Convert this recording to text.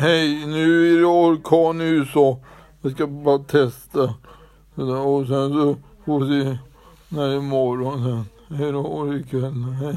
hej, nu är det orkan i USA. Jag ska bara testa. Och sen så får vi se när det är morgon sen. Hej då, och ikväll. Hej.